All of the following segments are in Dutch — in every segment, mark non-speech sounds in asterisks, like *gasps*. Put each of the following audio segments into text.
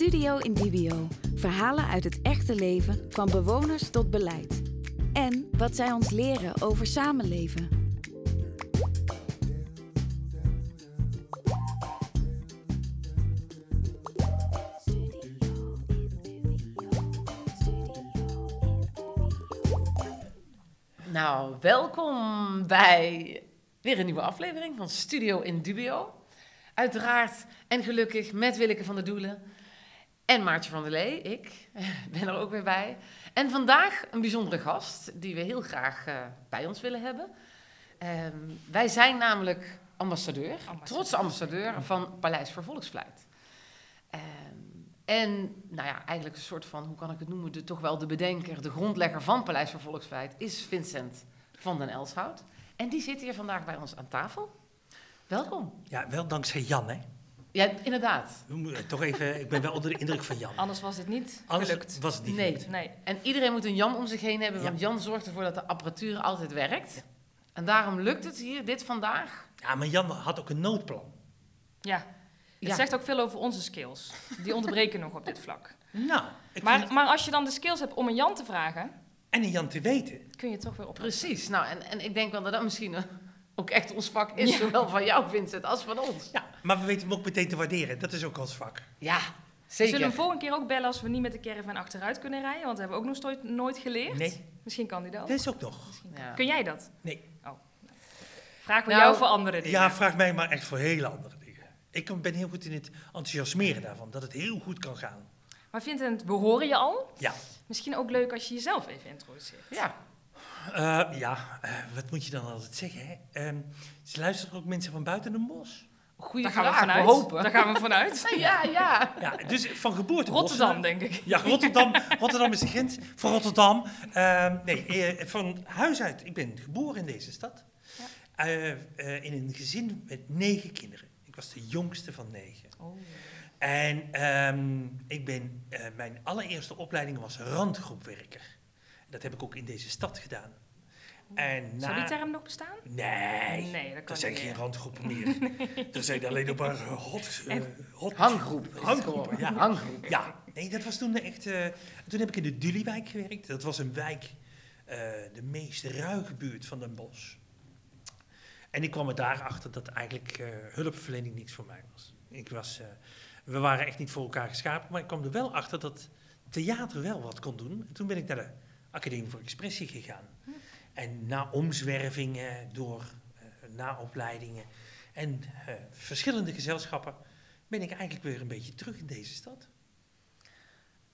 Studio in Dubio. Verhalen uit het echte leven, van bewoners tot beleid. En wat zij ons leren over samenleven. Nou, welkom bij weer een nieuwe aflevering van Studio in Dubio. Uiteraard en gelukkig met Willeke van der Doelen en Maartje van der Lee. Ik *laughs* ben er ook weer bij. En vandaag een bijzondere gast die we heel graag eh, bij ons willen hebben. Ehm, wij zijn namelijk ambassadeur, trotse ambassadeur van Paleis voor Volksvlijt. Ehm, en nou ja, eigenlijk een soort van, hoe kan ik het noemen, de, toch wel de bedenker, de grondlegger van Paleis voor Volksvlijt is Vincent van den Elshout. En die zit hier vandaag bij ons aan tafel. Welkom. Ja, wel dankzij Jan, hè? Ja, inderdaad. Toch even, ik ben wel onder de indruk van Jan. Anders was dit niet Anders gelukt. was het niet Nee. gelukt. Nee. En iedereen moet een Jan om zich heen hebben, Ja. want Jan zorgt ervoor dat de apparatuur altijd werkt. En daarom lukt het hier, dit vandaag. Ja, maar Jan had ook een noodplan. Ja. Het Ja. zegt ook veel over onze skills. Die ontbreken *laughs* nog op dit vlak. Nou, ik Maar, vind- maar als je dan de skills hebt om een Jan te vragen, en een Jan te weten. kun je toch weer op. Precies. Nou, en, en ik denk wel dat dat misschien ook echt ons vak is, Ja. zowel van jou, Vincent, als van ons. Ja, maar we weten hem ook meteen te waarderen. Dat is ook ons vak. Ja, We zeker. zullen hem volgende keer ook bellen als we niet met de caravan achteruit kunnen rijden, want dat hebben we ook nog nooit, nooit geleerd. Nee, Misschien kan die dat. dat is ook nog. Ja. Kun jij dat? Nee. Vragen we Nou, jou voor andere dingen. Ja, vraag mij maar echt voor hele andere dingen. Ik ben heel goed in het enthousiasmeren daarvan. Dat het heel goed kan gaan. Maar Vincent, we horen je al. Ja. Misschien ook leuk als je jezelf even introduceert. Ja. Eh, ja, eh, wat moet je dan altijd zeggen, hè? Ehm, ze luisteren ook mensen van buiten een bos. Goeie Daar gaan we vraag, vanuit. we hopen. Daar gaan we vanuit. *laughs* Ja, ja. Ja, dus van geboorte Rotterdam, denk ik. Ja, Rotterdam, Rotterdam is de grens voor Rotterdam. Ehm, nee, eh, van huis uit. Ik ben geboren in deze stad. Eh, eh, in een gezin met negen kinderen. Ik was de jongste van negen. Oh. En ehm, ik ben, eh, mijn allereerste opleiding was randgroepwerker. Dat heb ik ook in deze stad gedaan. En Zou die term nog bestaan? Nee, Nee, dat kan er zijn niet geen randgroepen meer. *laughs* Er zijn alleen nog maar eh, hot, eh, hot Hanggroep. Hanggroepen, ja. Hanggroep. Ja, nee, dat was toen echt. eh, toen heb ik in de Duliewijk gewerkt. Dat was een wijk, eh, de meest ruige buurt van Den Bosch. En ik kwam er daarachter dat eigenlijk eh, hulpverlening niks voor mij was. Ik was eh, we waren echt niet voor elkaar geschapen, maar ik kwam er wel achter dat theater wel wat kon doen. En toen ben ik naar de Academie voor Expressie gegaan. En na omzwervingen, door eh, na opleidingen en eh, verschillende gezelschappen, ben ik eigenlijk weer een beetje terug in deze stad.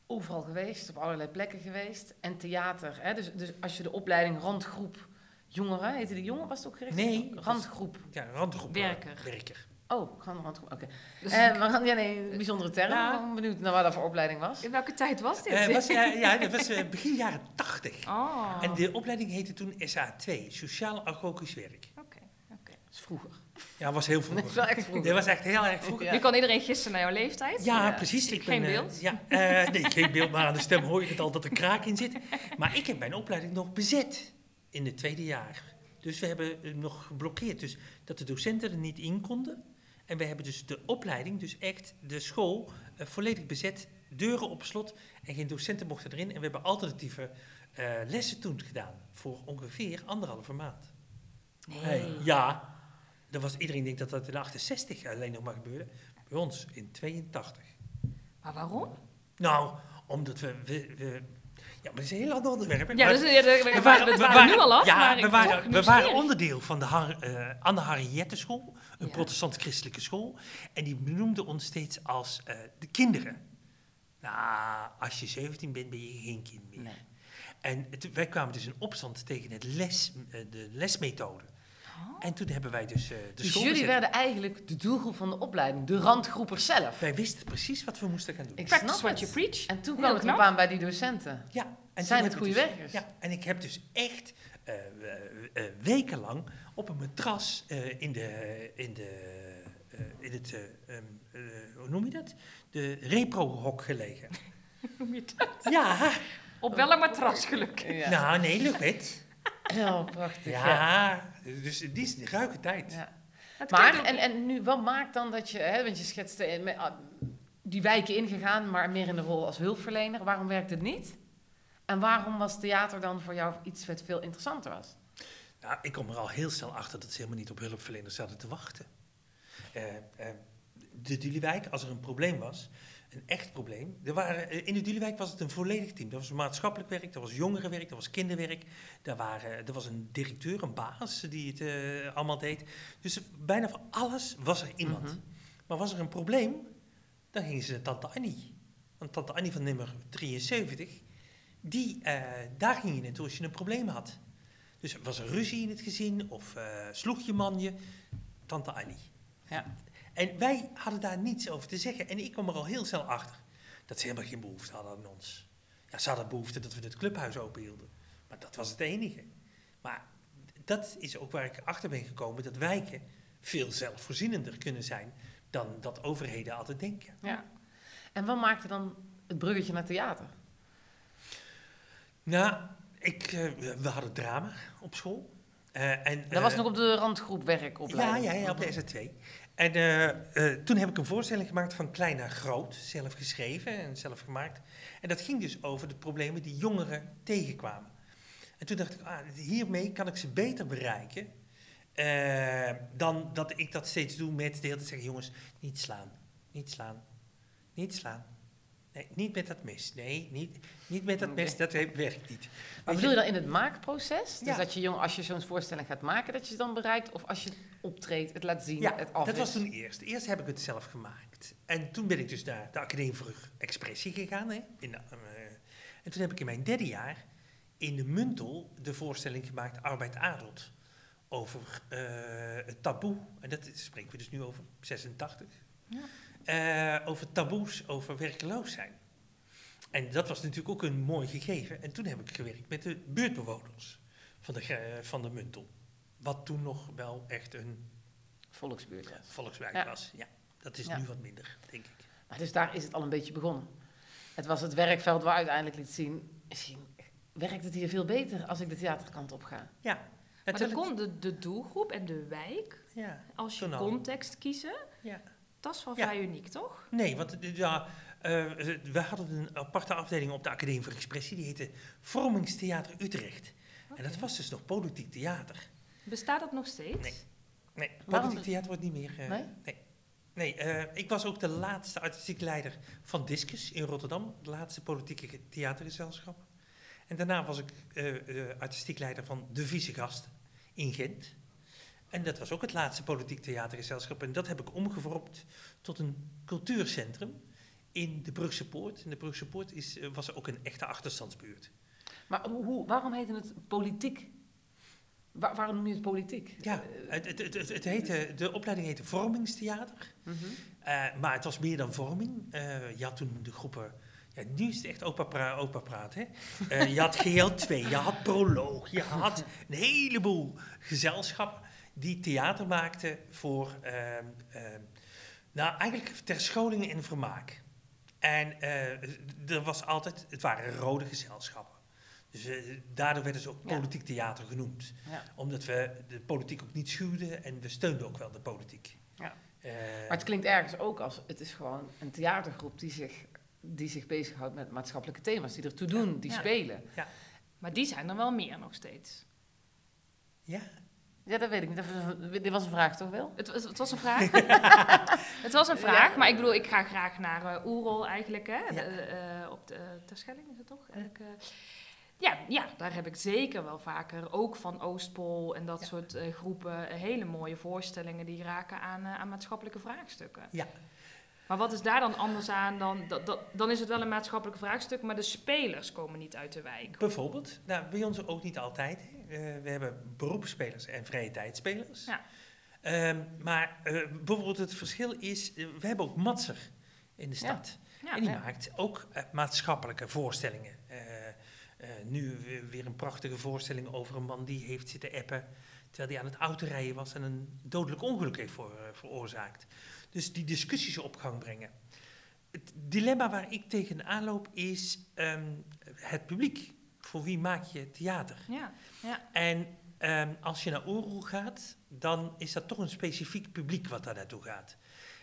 Overal geweest, op allerlei plekken geweest. En theater. Hè? Dus, dus als je de opleiding randgroep jongeren, heette die jongen, was het ook gericht? Nee, was- Randgroep. Ja, randgroep. eh, Werker. werker. Oh, gewoon randgroep. Oké. Dus Eh, maar ja, nee, een bijzondere term. Ja. Ik ben benieuwd naar waar dat voor opleiding was. in welke tijd was dit? Eh, was, ja, ja, dat was eh, begin jaren tachtig. Oh. En de opleiding heette toen SA2, Sociaal Agogisch Werk. Oké, oké. Dat is vroeger. Ja, was heel Dat is wel vroeger. echt vroeger. Dat was echt heel erg vroeger. Ja. Nu kan iedereen gissen naar jouw leeftijd. Ja, Eh, precies. Ik geen ben, eh, beeld. ja, eh, nee, geen beeld, maar aan de stem hoor je het al dat er kraak in zit. Maar ik heb mijn opleiding nog bezet in het tweede jaar. Dus we hebben hem nog geblokkeerd. Dus dat de docenten er niet in konden. En we hebben dus de opleiding, dus echt de school, eh, volledig bezet. Deuren op slot en geen docenten mochten erin. En we hebben alternatieve eh, lessen toen gedaan. Voor ongeveer anderhalve maand. Nee. Ja, dat was, iedereen denkt dat dat in 68 alleen nog maar gebeurde. Bij ons in 82. Maar waarom? Nou, omdat we... we, we ja, maar dat is een heel ander onderwerp. Ja, Maar dus, ja, we, we, waren, we waren nu al af, ja, maar we waren, we waren onderdeel van de Har, eh, Anne Harriette School, een Ja. protestant-christelijke school. En die benoemde ons steeds als eh, de kinderen. Nou, als je 17 bent, ben je geen kind meer. Nee. En het- wij kwamen dus in opstand tegen het les, eh, de lesmethode. En toen hebben wij dus eh, de Dus school jullie bezet. werden eigenlijk de doelgroep van de opleiding, de randgroepers zelf. Wij wisten precies wat we moesten gaan doen. Ik Practice snap what you preach. En toen kwam het op aan bij die docenten. Ja, en Zijn het goede dus- werkers? Ja, en ik heb dus echt wekenlang op een matras eh, in, de, in, de, eh, in het, eh, ehm, eh, hoe noem je dat? De repro-hok gelegen. *laughs* Hoe noem je dat? Ja, Op welk matras gelukkig. Ja. nou nee, lucht. Ja, prachtig. Ja. Ja, dus die is een ruige tijd. Ja. Het Maar, en, en nu, wat maakt dan dat je, hè, want je schetste ah, die wijken ingegaan, maar meer in de rol als hulpverlener. Waarom werkte het niet? En waarom was theater dan voor jou iets wat veel interessanter was? Nou, ik kom er al heel snel achter dat ze helemaal niet op hulpverleners zaten te wachten. Eh, eh, de Duliewijk, als er een probleem was, een echt probleem. Er waren, eh, in de Duliewijk was het een volledig team. Dat was maatschappelijk werk, dat was jongerenwerk, dat was kinderwerk. Daar waren, er was een directeur, een baas die het allemaal deed. Dus bijna voor alles was er iemand. Mhm. Maar was er een probleem, dan gingen ze naar tante Annie. Want tante Annie van nummer 73, die, eh, daar ging je naartoe als je een probleem had. Dus was er ruzie in het gezin of eh, sloeg je man je, tante Annie. Ja. En wij hadden daar niets over te zeggen. En ik kwam er al heel snel achter dat ze helemaal geen behoefte hadden aan ons. Ja, ze hadden behoefte dat we het clubhuis open hielden. Maar dat was het enige. Maar dat is ook waar ik achter ben gekomen, dat wijken veel zelfvoorzienender kunnen zijn dan dat overheden altijd denken. ja. En wat maakte dan het bruggetje naar theater? Nou, ik, eh, we hadden drama op school. Eh, en, Dat was eh, nog op de randgroep Ja, werkopleiding. ja, ja, op de SR2. En toen heb ik een voorstelling gemaakt van klein naar groot, zelf geschreven en zelf gemaakt. En dat ging dus over de problemen die jongeren tegenkwamen. En toen dacht ik, ah, hiermee kan ik ze beter bereiken dan dat ik dat steeds doe met de hele tijd zeggen, jongens, niet slaan, niet slaan, niet slaan. Nee, niet met dat mes. Nee, niet, niet met dat mes, dat werkt niet. Maar bedoel je dan in het maakproces? Dus Ja. dat je jong, als je zo'n voorstelling gaat maken, dat je ze dan bereikt? Of als je optreedt, het laat zien, Ja, het af dat was toen eerst. Eerst heb ik het zelf gemaakt. En toen ben ik dus naar de Academie voor Expressie gegaan. Hè, in, de, eh, en toen heb ik in mijn derde jaar in de Muntel de voorstelling gemaakt Arbeid Adelt. Over eh, het taboe. En dat spreken we dus nu over 86. Eh, over taboes, over werkeloos zijn. En dat was natuurlijk ook een mooi gegeven. En toen heb ik gewerkt met de buurtbewoners van de, van de Muntel. Wat toen nog wel echt een Volksbuurt was. volkswijk Ja. was. Ja, dat is Ja. nu wat minder, denk ik. Maar dus daar is het al een beetje begonnen. Het was het werkveld waar uiteindelijk liet zien... Misschien werkt het hier veel beter als ik de theaterkant op ga. Ja, Maar dan het- kon de, de doelgroep en de wijk, ja, als je al. context kiezen, ja. Dat is wel Ja. vrij uniek, toch? Nee, want eh, ja, eh, we hadden een aparte afdeling op de Academie voor Expressie. Die heette Vormingstheater Utrecht. En dat was dus nog politiek theater. Bestaat dat nog steeds? Nee. Nee, Waarom- politiek theater wordt niet meer... eh, Nee? Nee. Nee, eh, ik was ook de laatste artistiek leider van Discus in Rotterdam. Het laatste politieke ge- theatergezelschap. En daarna was ik eh, eh, artistiek leider van De Vieze Gast in Gent. En dat was ook het laatste politiek theatergezelschap. En dat heb ik omgevormd tot een cultuurcentrum in de Brugse Poort. En de Brugse Poort is, eh, was ook een echte achterstandsbuurt. Maar hoe, waarom heette het politiek? Wa- waarom noem je het politiek? Ja, het, het, het, het, heette, de opleiding heette Vormingstheater. mhm. Eh, maar het was meer dan vorming. Eh, je had toen de groepen. Ja, nu is het echt opa, pra, opa praat. Hè? Je had GL2, je had Proloog, je had een heleboel gezelschappen die theater maakten voor. ehm, ehm, nou, eigenlijk ter scholing en vermaak. En eh, er was altijd. Het waren rode gezelschappen. Dus eh, daardoor werden ze ook Ja. politiek theater genoemd. Ja. Omdat we de politiek ook niet schuwden en we steunden ook wel de politiek. Ja. Eh, Maar het klinkt ergens ook als... Het is gewoon een theatergroep die zich, die zich bezighoudt met maatschappelijke thema's. Die ertoe doen, die Ja. spelen. Maar die zijn er wel meer nog steeds. ja, Ja, dat weet ik niet. Dat was- Dit was een vraag toch wel? Het, was- het was een vraag. *laughs* het was een vraag, Ja. maar ik bedoel, ik ga graag naar eh Oerol eigenlijk, hè? Ja. De, eh, op de uh, Terschelling is het toch? Elke, ja, ja, daar heb ik zeker wel vaker, ook van Oostpol en dat Ja. soort eh, groepen, eh, hele mooie voorstellingen die raken aan, eh, aan maatschappelijke vraagstukken. Ja. Maar wat is daar dan anders aan dan, dat, dat, dan is het wel een maatschappelijk vraagstuk, maar de spelers komen niet uit de wijk. bijvoorbeeld. Nou, bij ons ook niet altijd. Eh, we hebben beroepsspelers en vrije tijdspelers. Ja. Ehm, maar eh, bijvoorbeeld het verschil is, eh, we hebben ook Matser in de stad. Ja, en die ja. maakt ook maatschappelijke voorstellingen. Nu weer- een prachtige voorstelling over een man die heeft zitten appen... terwijl hij aan het autorijden was en een dodelijk ongeluk heeft voor, veroorzaakt. Dus die discussies op gang brengen. Het dilemma waar ik tegenaan loop is ehm, het publiek. Voor wie maak je theater? ja, ja. En ehm, als je naar Oerol gaat, dan is dat toch een specifiek publiek wat daar naartoe gaat.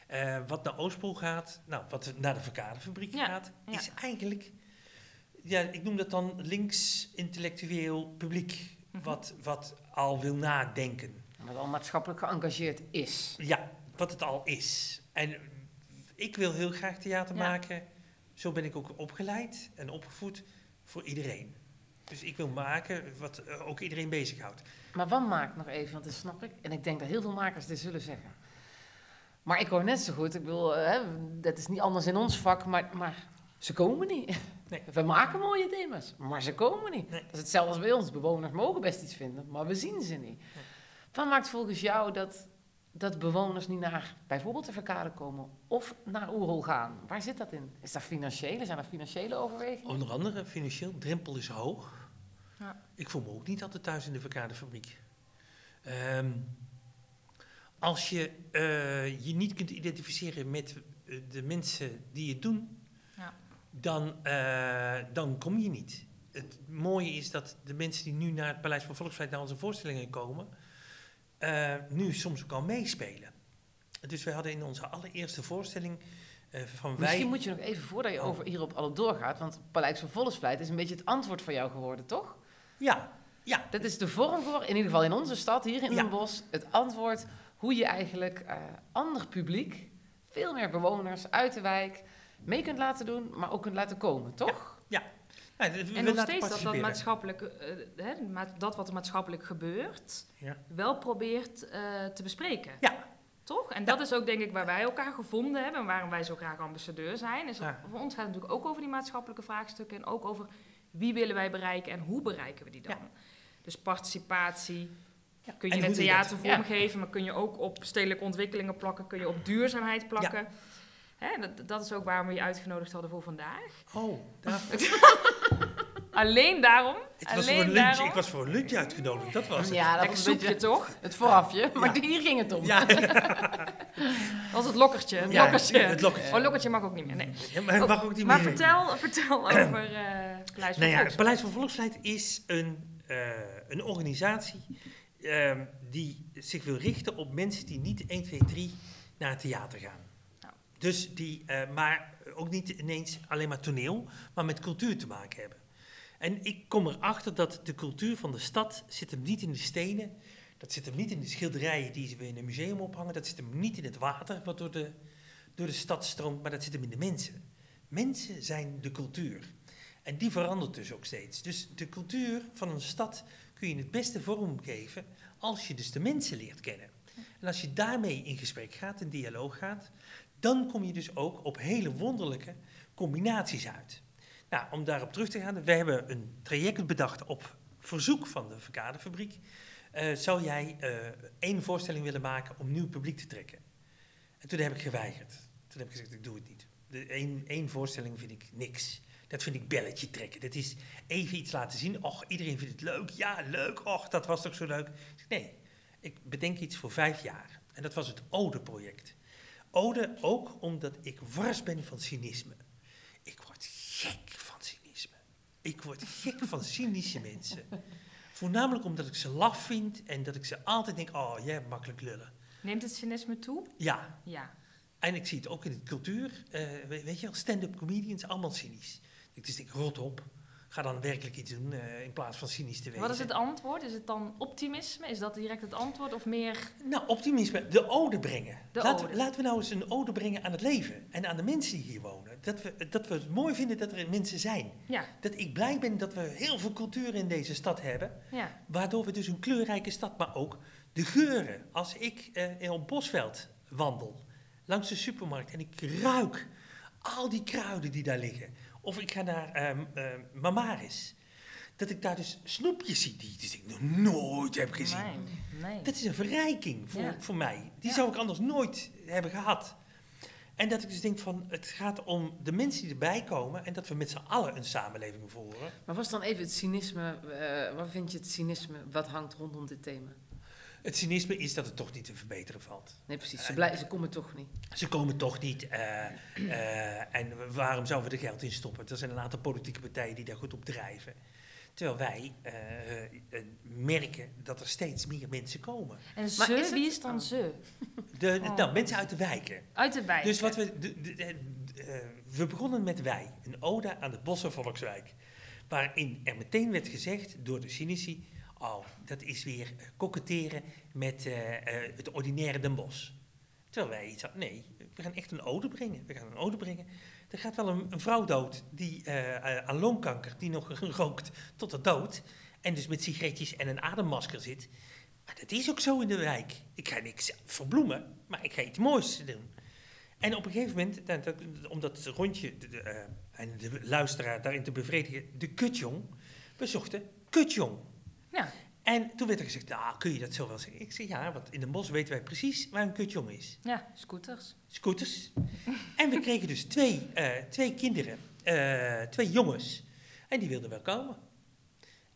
Eh, wat naar Oostpool gaat, nou, wat naar de verkadefabriek Ja, gaat, ja. is eigenlijk, ja, ik noem dat dan links-intellectueel publiek, Mhm. wat, wat al wil nadenken. Wat al maatschappelijk geëngageerd is. Ja, wat het al is. En ik wil heel graag theater Ja. maken. Zo ben ik ook opgeleid en opgevoed voor iedereen. Dus ik wil maken wat eh, ook iedereen bezighoudt. Maar wat maakt nog even, want dat snap ik. En ik denk dat heel veel makers dit zullen zeggen. Maar ik hoor net zo goed, ik bedoel, eh, hè, dat is niet anders in ons vak, maar, maar ze komen niet. Nee. *laughs* We maken mooie thema's, maar ze komen niet. Nee. Dat is hetzelfde als bij ons. Bewoners mogen best iets vinden, maar we zien ze niet. Wat maakt volgens jou dat, dat bewoners niet naar bijvoorbeeld de verkade komen of naar Oerol gaan? Waar zit dat in? Is dat financiële? Zijn er financiële overwegingen? Onder andere financieel, drempel is hoog. Ja. Ik voel me ook niet altijd thuis in de verkadefabriek. Ehm als je eh, je niet kunt identificeren met eh, de mensen die het doen, Ja. dan, eh, dan kom je niet. Het mooie is dat de mensen die nu naar het Paleis van Volksvrijheid naar onze voorstellingen komen, eh, nu soms ook al meespelen. Dus we hadden in onze allereerste voorstelling eh, van wij... Misschien moet je nog even, voordat je Oh. over hierop alle doorgaat, want Paleis van Volksvlijt is een beetje het antwoord voor jou geworden, toch? Ja, ja, Dat is de vorm voor, in ieder geval in onze stad, hier in Ja. Den Bosch, het antwoord hoe je eigenlijk eh, ander publiek, veel meer bewoners uit de wijk, mee kunt laten doen, maar ook kunt laten komen, toch? Ja, we En nog steeds dat dat maatschappelijk, eh, hè, dat wat er maatschappelijk gebeurt, Ja. wel probeert eh, te bespreken. Ja. Toch? En dat is ook denk ik waar wij elkaar gevonden hebben en waarom wij zo graag ambassadeur zijn. Is dat Ja. Voor ons gaat het natuurlijk ook over die maatschappelijke vraagstukken en ook over wie willen wij bereiken en hoe bereiken we die dan. Dus participatie, Ja. kun En je in hoe het theater Ja. vormgeven, maar kun je ook op stedelijke ontwikkelingen plakken, kun je op duurzaamheid plakken. Hè, dat, dat is ook waarom we je uitgenodigd hadden voor vandaag. Oh, daar, *laughs* Alleen daarom. het was voor alleen een lunch, daarom. ik was voor een lunch uitgenodigd, dat was het. Ja, dat Lekker was een soepje beetje toch? het voorafje, maar Ja. hier ging het om. Ja, *laughs* Dat was het lokkertje. Het Ja, lokkertje. het lokkertje. Oh, lokkertje mag ook niet meer. Nee. ja, maar het mag ook niet Maar meer. vertel, vertel *clears throat* over eh Paleis van Nou ja. Paleis van Volksvrijheid is een, eh, een organisatie ehm, die zich wil richten op mensen die niet 1, 2, 3 naar het theater gaan. Dus die, eh, maar ook niet ineens alleen maar toneel, maar met cultuur te maken hebben. En ik kom erachter dat de cultuur van de stad zit hem niet in de stenen, dat zit hem niet in de schilderijen die we in een museum ophangen, dat zit hem niet in het water wat door de, door de stad stroomt, maar dat zit hem in de mensen. Mensen zijn de cultuur. En die verandert dus ook steeds. Dus de cultuur van een stad kun je het beste vormgeven als je dus de mensen leert kennen. En als je daarmee in gesprek gaat, in dialoog gaat, dan kom je dus ook op hele wonderlijke combinaties uit. Nou, om daarop terug te gaan, we hebben een traject bedacht op verzoek van de Verkadefabriek. Eh, zou jij eh, één voorstelling willen maken om nieuw publiek te trekken? En toen heb ik geweigerd. Toen heb ik gezegd, ik doe het niet. Één voorstelling vind ik niks. Dat vind ik belletje trekken. Dat is even iets laten zien. Och, iedereen vindt het leuk. Ja, leuk. Och, dat was toch zo leuk. Nee, ik bedenk iets voor vijf jaar. En dat was het Ode-project. Ode ook omdat ik wars ben van cynisme. Ik word gek van cynisme. Ik word gek van cynische *laughs* mensen. Voornamelijk omdat ik ze laf vind en dat ik ze altijd denk, oh, jij hebt makkelijk lullen. Neemt het cynisme toe? Ja, Ja. en ik zie het ook in de cultuur. eh, we- weet je wel, stand-up comedians, allemaal cynisch. Ik dus denk, rot op. Ga dan werkelijk iets doen eh, in plaats van cynisch te wezen. Wat is het antwoord? Is het dan optimisme? Is dat direct het antwoord? Of meer... Nou, optimisme, de ode brengen. De Laten, ode. laten we nou eens een ode brengen aan het leven en aan de mensen die hier wonen. Dat we, dat we het mooi vinden dat er mensen zijn. Ja, Dat ik blij ben dat we heel veel cultuur in deze stad hebben. ja. Waardoor we dus een kleurrijke stad, maar ook de geuren. Als ik eh, in op Bosveld wandel, langs de supermarkt en ik ruik al die kruiden die daar liggen. Of ik ga naar ehm, Mamaris. Dat ik daar dus snoepjes zie die, die ik nog nooit heb gezien. Nee, nee. Dat is een verrijking voor, Ja. voor mij. Die Ja. zou ik anders nooit hebben gehad. En dat ik dus denk van, het gaat om de mensen die erbij komen en dat we met z'n allen een samenleving voeren. Maar was dan even het cynisme, eh, wat vind je het cynisme, wat hangt rondom dit thema? Het cynisme is dat het toch niet te verbeteren valt. Nee, precies, ze, blij, ze komen toch niet. Ze komen toch niet. eh, eh, en waarom zouden we er geld in stoppen? Er zijn een aantal politieke partijen die daar goed op drijven. Terwijl wij eh, merken dat er steeds meer mensen komen. En Maar ze, is het- wie is dan oh. ze? De De, Oh. nou, mensen uit de wijken. Uit de wijk. Dus wat we, de, de- de- de- we begonnen met wij, een ode aan de Bosse Volkswijk. Waarin er meteen werd gezegd door de cynici, oh, dat is weer eh, koketteren met eh, eh, het ordinaire Den. Terwijl wij iets hadden, nee, we gaan echt een ode brengen. We gaan een ode brengen. Er gaat wel een, een vrouw dood die, aan longkanker, die nog *laughs* rookt tot de dood. En dus met sigaretjes en een ademmasker zit. Maar dat is ook zo in de wijk. Ik ga niks verbloemen, maar ik ga iets moois doen. En op een gegeven moment, dat, dat- om dat rondje de- en de luisteraar daarin te bevredigen, de kutjong, we zochten kutjong. Ja. En toen werd er gezegd, nou, kun je dat zo wel zeggen? Ik zei, ja, want in Den Bosch weten wij precies waar een kutjong is. Ja, scooters. Scooters. *laughs* en we kregen dus twee, eh, twee kinderen, eh, twee jongens, en die wilden wel komen.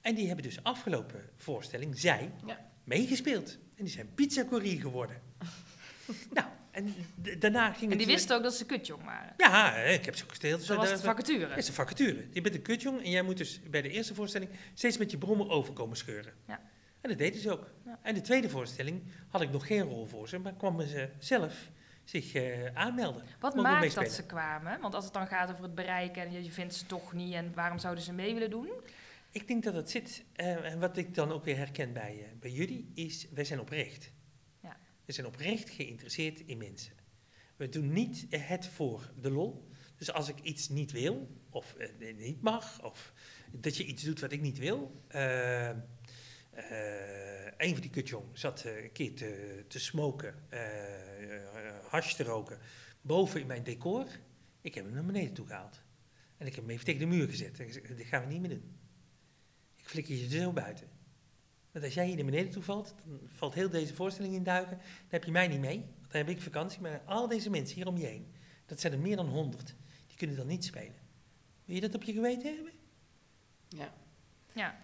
En die hebben dus afgelopen voorstelling, zij, Ja. meegespeeld. En die zijn pizzacourier geworden. *laughs* nou, en daarna ging En die wisten ook dat ze kutjong waren. Ja, ik heb ze ook gesteeld. Zo was de vacature. Het is een vacature. Je bent een kutjong en jij moet dus bij de eerste voorstelling steeds met je brommer overkomen scheuren. Ja. En dat deden ze ook. Ja. En de tweede voorstelling had ik nog geen rol voor ze, maar kwamen ze zelf zich eh, aanmelden. Wat Mogen maakt dat ze kwamen? Want als het dan gaat over het bereiken en je, je vindt ze toch niet en waarom zouden ze mee willen doen? Ik denk dat het zit, eh, en wat ik dan ook weer herken bij, eh, bij jullie, is wij zijn oprecht. We zijn oprecht geïnteresseerd in mensen. We doen niet het voor de lol. Dus als ik iets niet wil, of eh, niet mag, of dat je iets doet wat ik niet wil. eh, een van die kutjong zat een keer te, te smoken, hash te roken, boven in mijn decor. Ik heb hem naar beneden toe gehaald. En ik heb hem even tegen de muur gezet. En ik dit gaan we niet meer doen. Ik flikker je er zo buiten. Want als jij hier naar beneden toe valt, dan valt heel deze voorstelling in duiken. Dan heb je mij niet mee, want dan heb ik vakantie. Maar al deze mensen hier om je heen, dat zijn er meer dan honderd, die kunnen dan niet spelen. Wil je dat op je geweten hebben? Ja. Ja,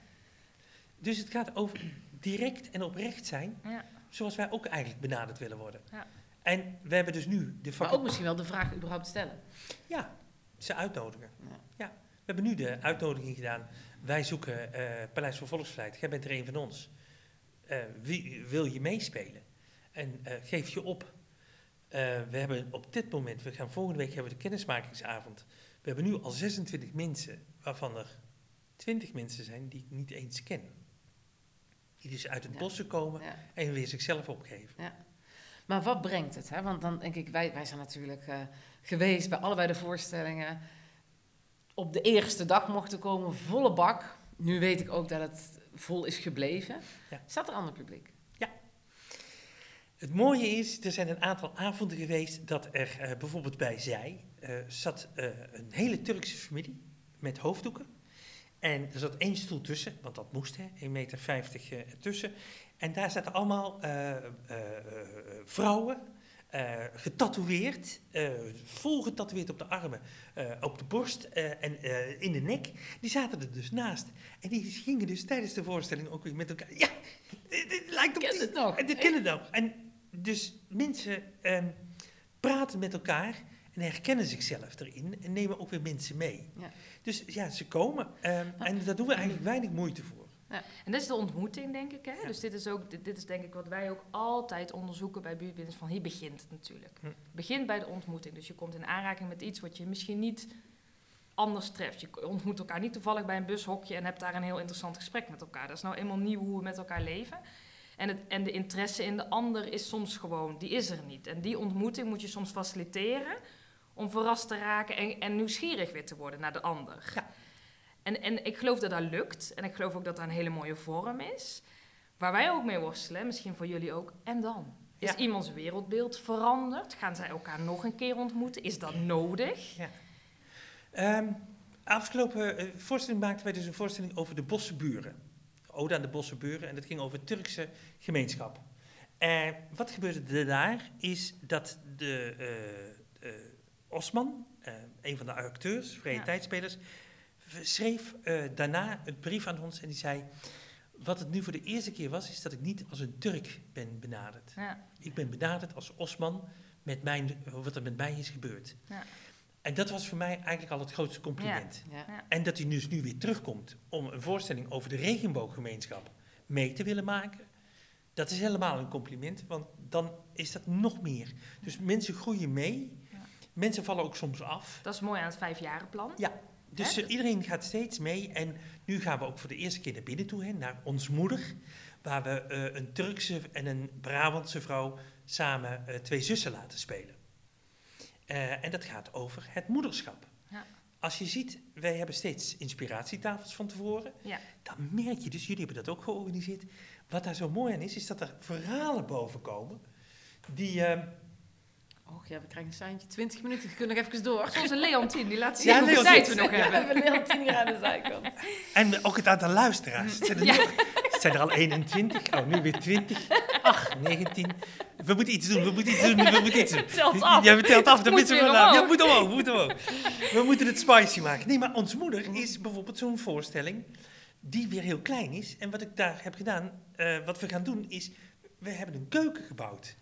Dus het gaat over direct en oprecht zijn, ja. zoals wij ook eigenlijk benaderd willen worden. Ja. En we hebben dus nu de Maar ook misschien wel de vraag überhaupt stellen. Ja, ze uitnodigen. Ja. Ja. We hebben nu de uitnodiging gedaan. Wij zoeken eh, Paleis voor Volksvlijt. Jij bent er een van ons. Eh, wie wil je meespelen? En eh, geef je op. We hebben op dit moment, we gaan volgende week hebben we de kennismakingsavond. We hebben nu al 26 mensen, waarvan er 20 mensen zijn die ik niet eens ken. Die dus uit het Ja. bossen komen Ja. en weer zichzelf opgeven. Maar wat brengt het? Hè? Want dan denk ik, wij, wij zijn natuurlijk geweest bij allebei de voorstellingen. Op de eerste dag mochten komen, volle bak. Nu weet ik ook dat het vol is gebleven. Ja. Staat er ander publiek? Het mooie is, er zijn een aantal avonden geweest dat er eh, bijvoorbeeld bij zij eh, zat eh, een hele Turkse familie met hoofddoeken. En er zat één stoel tussen, want dat moest, hè, 1,50 meter ertussen. En daar zaten allemaal vrouwen, eh, getatoeëerd, eh, vol getatoeëerd op de armen, eh, op de borst en in de nek. Die zaten er dus naast. En die gingen dus tijdens de voorstelling ook weer met elkaar. Ja, dit, dit lijkt op Ken die- het nog? en dit kennen nog. En dus mensen ehm, praten met elkaar en herkennen zichzelf erin en nemen ook weer mensen mee. Ja. Dus ja, ze komen. ehm, en daar doen we eigenlijk weinig moeite voor. En dit is de ontmoeting, denk ik. Hè? Ja. Dus dit is, ook, dit, dit is denk ik wat wij ook altijd onderzoeken bij buurtbinders. Van hier begint het natuurlijk. Hm. Het begint bij de ontmoeting. Dus je komt in aanraking met iets wat je misschien niet anders treft. Je ontmoet elkaar niet toevallig bij een bushokje en hebt daar een heel interessant gesprek met elkaar. Dat is nou eenmaal nieuw hoe we met elkaar leven. En, het, en de interesse in de ander is soms gewoon, die is er niet. En die ontmoeting moet je soms faciliteren om verrast te raken en, en nieuwsgierig weer te worden naar de ander. Ja. En, en ik geloof dat dat lukt. En ik geloof ook dat dat een hele mooie vorm is. Waar wij ook mee worstelen, misschien voor jullie ook. En dan? Is Ja. iemands wereldbeeld veranderd? Gaan zij elkaar nog een keer ontmoeten? Is dat nodig? Ehm, afgelopen eh, voorstelling maakten wij dus een voorstelling over de Bossenburen. Ode aan de Bossenburen. En dat ging over Turkse gemeenschap. En wat gebeurde er daar is dat de eh, eh, Osman, eh, een van de acteurs, vrije Ja. tijdspelers, schreef eh, daarna een brief aan ons en die zei... Wat het nu voor de eerste keer was, is dat ik niet als een Turk ben benaderd. Ja. Ik ben benaderd als Osman met mijn, wat er met mij is gebeurd. Ja. En dat was voor mij eigenlijk al het grootste compliment. Ja. Ja. En dat hij dus nu weer terugkomt om een voorstelling over de regenbooggemeenschap mee te willen maken. Dat is helemaal een compliment, want dan is dat nog meer. Dus mensen groeien mee. Ja. Mensen vallen ook soms af. Dat is mooi aan het vijfjarenplan. Dus Hè? iedereen gaat steeds mee. En nu gaan we ook voor de eerste keer naar binnen toe, hè, naar ons moeder. Waar we eh, een Turkse en een Brabantse vrouw samen eh, twee zussen laten spelen. Eh, en dat gaat over het moederschap. Ja. Als je ziet, wij hebben steeds inspiratietafels van tevoren. Ja. Dan merk je, dus jullie hebben dat ook georganiseerd. Wat daar zo mooi aan is, is dat er verhalen boven komen. Die, eh, Och ja, we krijgen een seintje. 20 minuten, we kunnen nog even door. Zoals een Leontien, die laat zien Ja, hoeveel tijd we nog Ja, hebben. we hebben Leontien hier aan de zijkant. *laughs* En ook het aantal luisteraars. Het zijn er, Ja. nog- het zijn er al 21. Oh, nu weer 20. Ach, 19. We moeten iets doen, we moeten iets doen, we moeten iets doen. *laughs* Telt af. Ja, we telt af. Dan moet weer van, ja, we moeten omhoog, we moeten omhoog. We moeten het spicy maken. Nee, maar ons moeder is bijvoorbeeld zo'n voorstelling die weer heel klein is. En wat ik daar heb gedaan, eh, wat we gaan doen is, we hebben een keuken gebouwd.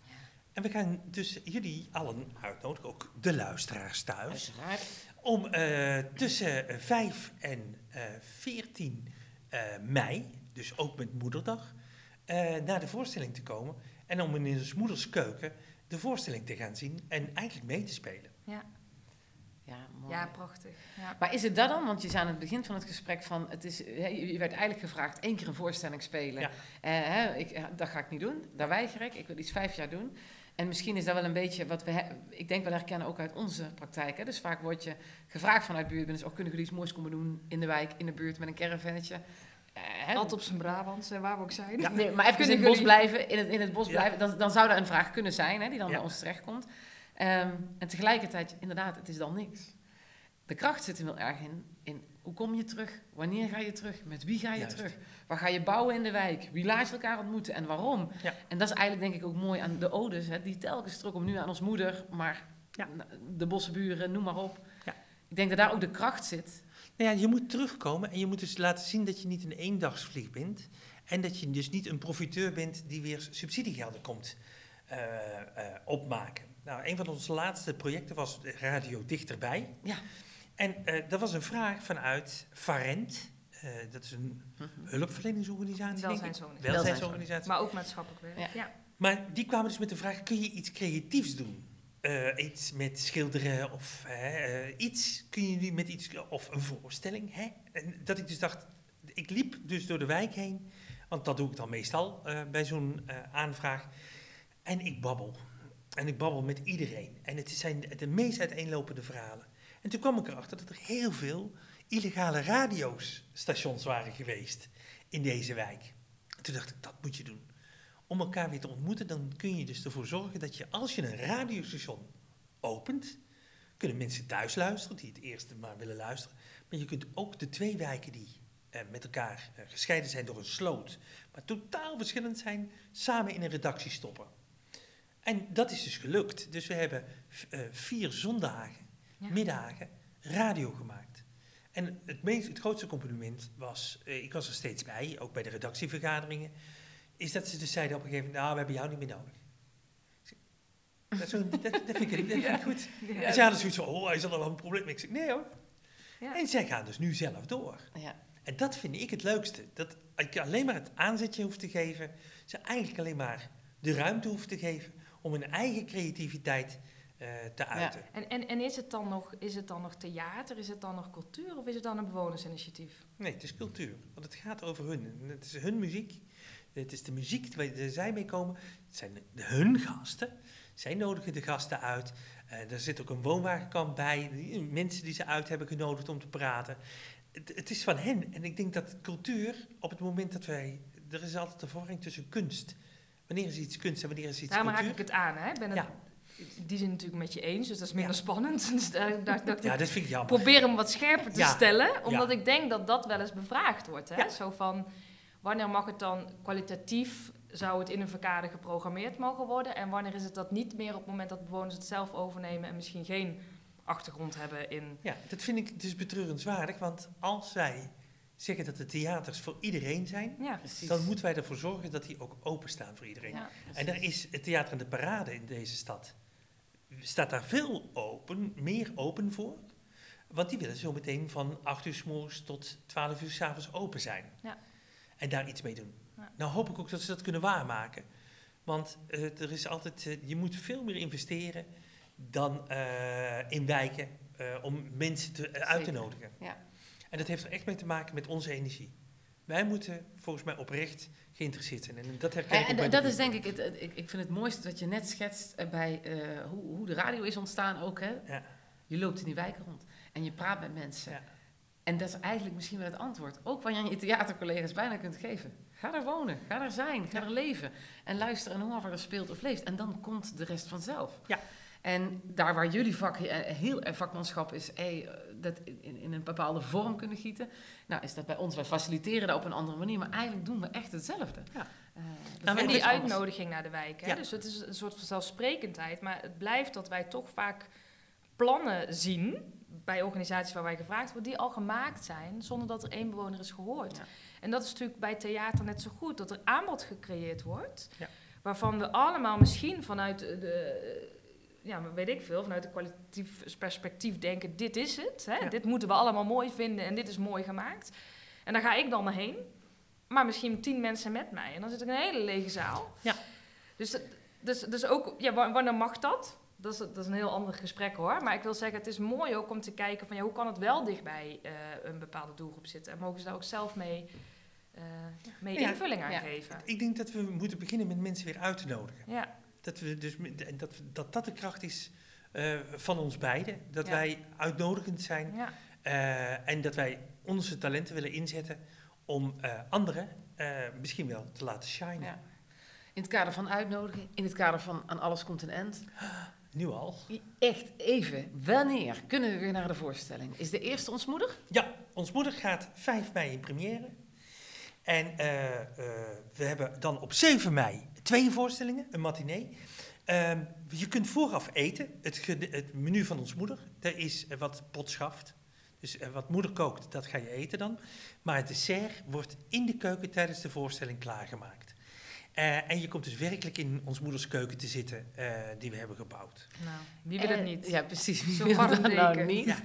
En we gaan dus jullie allen uitnodigen, ook de luisteraars thuis Uiteraard. om eh, tussen eh, 5 en eh 14 eh, mei, dus ook met moederdag, eh, naar de voorstelling te komen. En om in ons moeders keuken de voorstelling te gaan zien en eigenlijk mee te spelen. Ja, Ja, mooi. ja prachtig. Ja. Maar is het dat dan? Want je zei aan het begin van het gesprek van, het is, hè, je werd eigenlijk gevraagd één keer een voorstelling spelen. Ja. Eh, hè, ik, dat ga ik niet doen, daar weiger ik. Ik wil iets vijf jaar doen. En misschien is dat wel een beetje wat we, ik denk wel herkennen ook uit onze praktijk. Hè. Dus vaak word je gevraagd vanuit buurtbewoners, oh, kunnen jullie iets moois komen doen in de wijk, in de buurt met een caravannetje. Eh, hè. Altijd op zijn Brabants, en waar we ook zijn. Ja. *laughs* Nee, maar even in Kunnen het bos jullie- blijven, in het, in het bos Ja. blijven, dan, dan zou dat een vraag kunnen zijn, hè, die dan Ja. bij ons terechtkomt. Ehm, en tegelijkertijd, inderdaad, het is dan niks. De kracht zit er heel erg in, in hoe kom je terug, wanneer ga je terug, met wie ga je Juist. terug, waar ga je bouwen in de wijk, wie laat je elkaar ontmoeten en waarom. Ja. En dat is eigenlijk denk ik ook mooi aan de odes, hè, die telkens terugkomen nu aan ons moeder, maar Ja. de bossenburen, noem maar op. Ja. Ik denk dat daar ook de kracht zit. Nou ja, je moet terugkomen en je moet dus laten zien dat je niet een eendagsvlieg bent. En dat je dus niet een profiteur bent die weer subsidiegelden komt eh, eh, opmaken. Nou, een van onze laatste projecten was Radio Dichterbij. Ja. En eh, dat was een vraag vanuit Farent. Eh, dat is een hulpverleningsorganisatie, denk ik. Welzijnsorganisatie. Welzijnsorganisatie. Maar ook maatschappelijk werk. Ja. Ja. Maar die kwamen dus met de vraag: kun je iets creatiefs doen? Eh, iets met schilderen of iets. Kun je nu met iets. of een voorstelling? Hè? En dat ik dus dacht. Ik liep dus door de wijk heen, want dat doe ik dan meestal eh, bij zo'n eh, aanvraag. En ik babbel. En ik babbel met iedereen. En het zijn de meest uiteenlopende verhalen. En toen kwam ik erachter dat er heel veel illegale radiostations waren geweest in deze wijk. En toen dacht ik, dat moet je doen om elkaar weer te ontmoeten, dan kun je dus ervoor zorgen dat je, als je een radiostation opent, kunnen mensen thuis luisteren, die het eerste maar willen luisteren. Maar je kunt ook de twee wijken die eh, met elkaar eh, gescheiden zijn door een sloot, maar totaal verschillend zijn, samen in een redactie stoppen. En dat is dus gelukt. Dus we hebben eh, vier zondagen, Ja. middagen, radio gemaakt. En het, meest, het grootste compliment was, eh, ik was er steeds bij, ook bij de redactievergaderingen, is dat ze dus zeiden op een gegeven moment, nou, we hebben jou niet meer nodig. Dat, zo- dat, dat vind ik, dat vind ik goed. Ja. En ze hadden zoiets van, oh, hij zal er wel een probleem mee. Ik zeg, nee hoor. Ja. En zij gaan dus nu zelf door. Ja. En dat vind ik het leukste. Dat ik alleen maar het aanzetje hoef te geven. Ze eigenlijk alleen maar de ruimte hoef te geven om hun eigen creativiteit te uiten. En, en, en is, het dan nog, is het dan nog theater, is het dan nog cultuur of is het dan een bewonersinitiatief? Nee, het is cultuur. Want het gaat over hun. Het is hun muziek. Het is de muziek waar zij mee komen. Het zijn de- hun gasten. Zij nodigen de gasten uit. Eh, er zit ook een woonwagenkamp bij. die- Mensen die ze uit hebben genodigd om te praten. Het, het is van hen. En ik denk dat cultuur, op het moment dat wij... Er is altijd een verwarring tussen kunst. Wanneer is iets kunst en wanneer is iets Daarom raak cultuur? ik het aan. Hè? Ik ben het Ja. Die zijn natuurlijk met je eens, dus dat is minder Ja. spannend. *laughs* Dus daar, daar, dat Ja, dat vind ik jammer. probeer hem wat scherper te Ja. stellen, omdat ik denk dat dat wel eens bevraagd wordt. Hè? Zo van, wanneer mag het dan kwalitatief, zou het in een verkader geprogrammeerd mogen worden? En wanneer is het dat niet meer op het moment dat bewoners het zelf overnemen en misschien geen achtergrond hebben in... Ja, dat vind ik dus betreurenswaardig. Want als wij zeggen dat de theaters voor iedereen zijn... Ja, dan moeten wij ervoor zorgen dat die ook openstaan voor iedereen. ja. En daar is het Theater in de Parade in deze stad. Staat daar veel open, meer open voor. Want die willen zometeen van 8 uur s morgens tot 12 uur s avonds open zijn. Ja. En daar iets mee doen. Ja. Nou hoop ik ook dat ze dat kunnen waarmaken. Want eh, er is altijd, eh, je moet veel meer investeren dan eh, in wijken om mensen te, uit te nodigen. Ja. En dat heeft er echt mee te maken met onze energie. Wij moeten volgens mij oprecht geïnteresseerd zijn. En dat herken Ja, ik ook en bij dat de is denk ik, het, het- ik, ik vind het mooiste dat je net schetst eh, bij eh, hoe, hoe de radio is ontstaan ook. Hè? Ja. Je loopt in die wijken rond en je praat met mensen. Ja. En dat is eigenlijk misschien wel het antwoord. Ook wat je aan je theatercollega's bijna kunt geven. Ga daar wonen, ga daar zijn, ga Ja. er leven. En luister en hoor wat er speelt of leeft. En dan komt de rest vanzelf. Ja. En daar waar jullie vak eh, heel erg vakmanschap is, hey, eh, dat in, in een bepaalde vorm kunnen gieten. Nou is dat bij ons, wij faciliteren dat op een andere manier. Maar eigenlijk doen we echt hetzelfde. Ja. Eh, Nou, En ik die anders. uitnodiging naar de wijk. Hè? Ja. Dus het is een soort van zelfsprekendheid. Maar het blijft dat wij toch vaak plannen zien bij organisaties waar wij gevraagd worden, die al gemaakt zijn zonder dat er één bewoner is gehoord. Ja. En dat is natuurlijk bij theater net zo goed, dat er aanbod gecreëerd wordt, Ja. waarvan we allemaal misschien vanuit de, ja, weet ik veel, vanuit een kwalitatief perspectief denken, dit is het, hè? Ja. dit moeten we allemaal mooi vinden en dit is mooi gemaakt. En daar ga ik dan naar heen, maar misschien tien mensen met mij en dan zit ik in een hele lege zaal. Ja. Dus, dus, dus ook, ja, wa- wanneer mag dat? Dat is, dat is een heel ander gesprek hoor. Maar ik wil zeggen, het is mooi ook om te kijken van ja, hoe kan het wel dichtbij eh, een bepaalde doelgroep zitten. En mogen ze daar ook zelf mee, eh, mee Ja, invulling aan ja. geven. Ik denk dat we moeten beginnen met mensen weer uit te nodigen. Ja, Dat we dus, dat, dat, dat de kracht is eh, van ons beiden. Dat Ja. wij uitnodigend zijn ja. eh, en dat wij onze talenten willen inzetten om eh, anderen misschien wel te laten shinen. Ja. In het kader van uitnodigen, in het kader van aan alles komt een end. *gasps* Nu al. Echt even, wanneer kunnen we weer naar de voorstelling? Is de eerste ons moeder? Ja, ons moeder gaat 5 mei in première. En we hebben dan op 7 mei twee voorstellingen, een matinee. Ehm, je kunt vooraf eten, het, het menu van ons moeder. Er is eh, wat potschaft. Dus eh, wat moeder kookt, dat ga je eten dan. Maar het dessert wordt in de keuken tijdens de voorstelling klaargemaakt. Eh, en je komt dus werkelijk in ons moeders keuken te zitten eh, die we hebben gebouwd. Nou, wie wil het niet? Ja, precies. Wie Zo'n wil warm dat nou niet? Ja.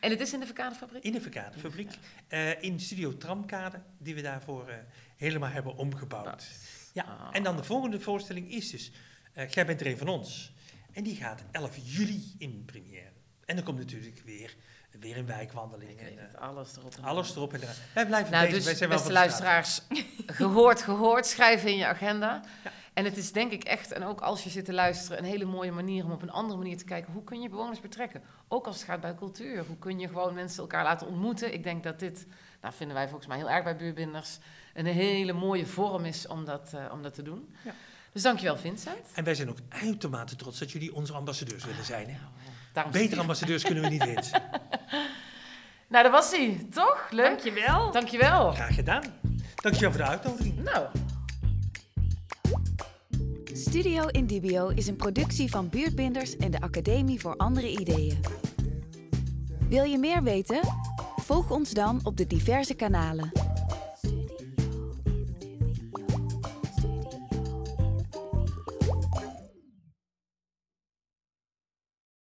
En het is in de verkaderfabriek? In de verkaderfabriek. eh in Studio Tramkade, die we daarvoor eh, helemaal hebben omgebouwd. Ja, Ah. en dan de volgende voorstelling is dus, eh, Jij bent er een van ons. En die gaat 11 juli in première. En dan komt natuurlijk weer, weer een wijkwandeling. En, eh, alles erop en alles eraan. erop en eraan. Wij blijven Nou, bezig, dus wij zijn wel beste luisteraars, *laughs* gehoord, gehoord, schrijven in je agenda. Ja. En het is denk ik echt, en ook als je zit te luisteren, een hele mooie manier om op een andere manier te kijken. Hoe kun je bewoners betrekken? Ook als het gaat bij cultuur. Hoe kun je gewoon mensen elkaar laten ontmoeten? Ik denk dat dit, nou vinden wij volgens mij heel erg bij buurbinders, een hele mooie vorm is om dat, eh, om dat te doen. Ja. Dus dankjewel Vincent. En wij zijn ook uitermate trots dat jullie onze ambassadeurs willen zijn. Hè? Nou, eh, daarom Betere ambassadeurs kunnen we niet *laughs* wensen. Nou, dat was hij, toch? Leuk. Dankjewel. Dankjewel. Graag gedaan. Dankjewel voor de uitnodiging. Nou, Studio Indibio is een productie van Buurtbinders en de Academie voor Andere Ideeën. Wil je meer weten? Volg ons dan op de diverse kanalen.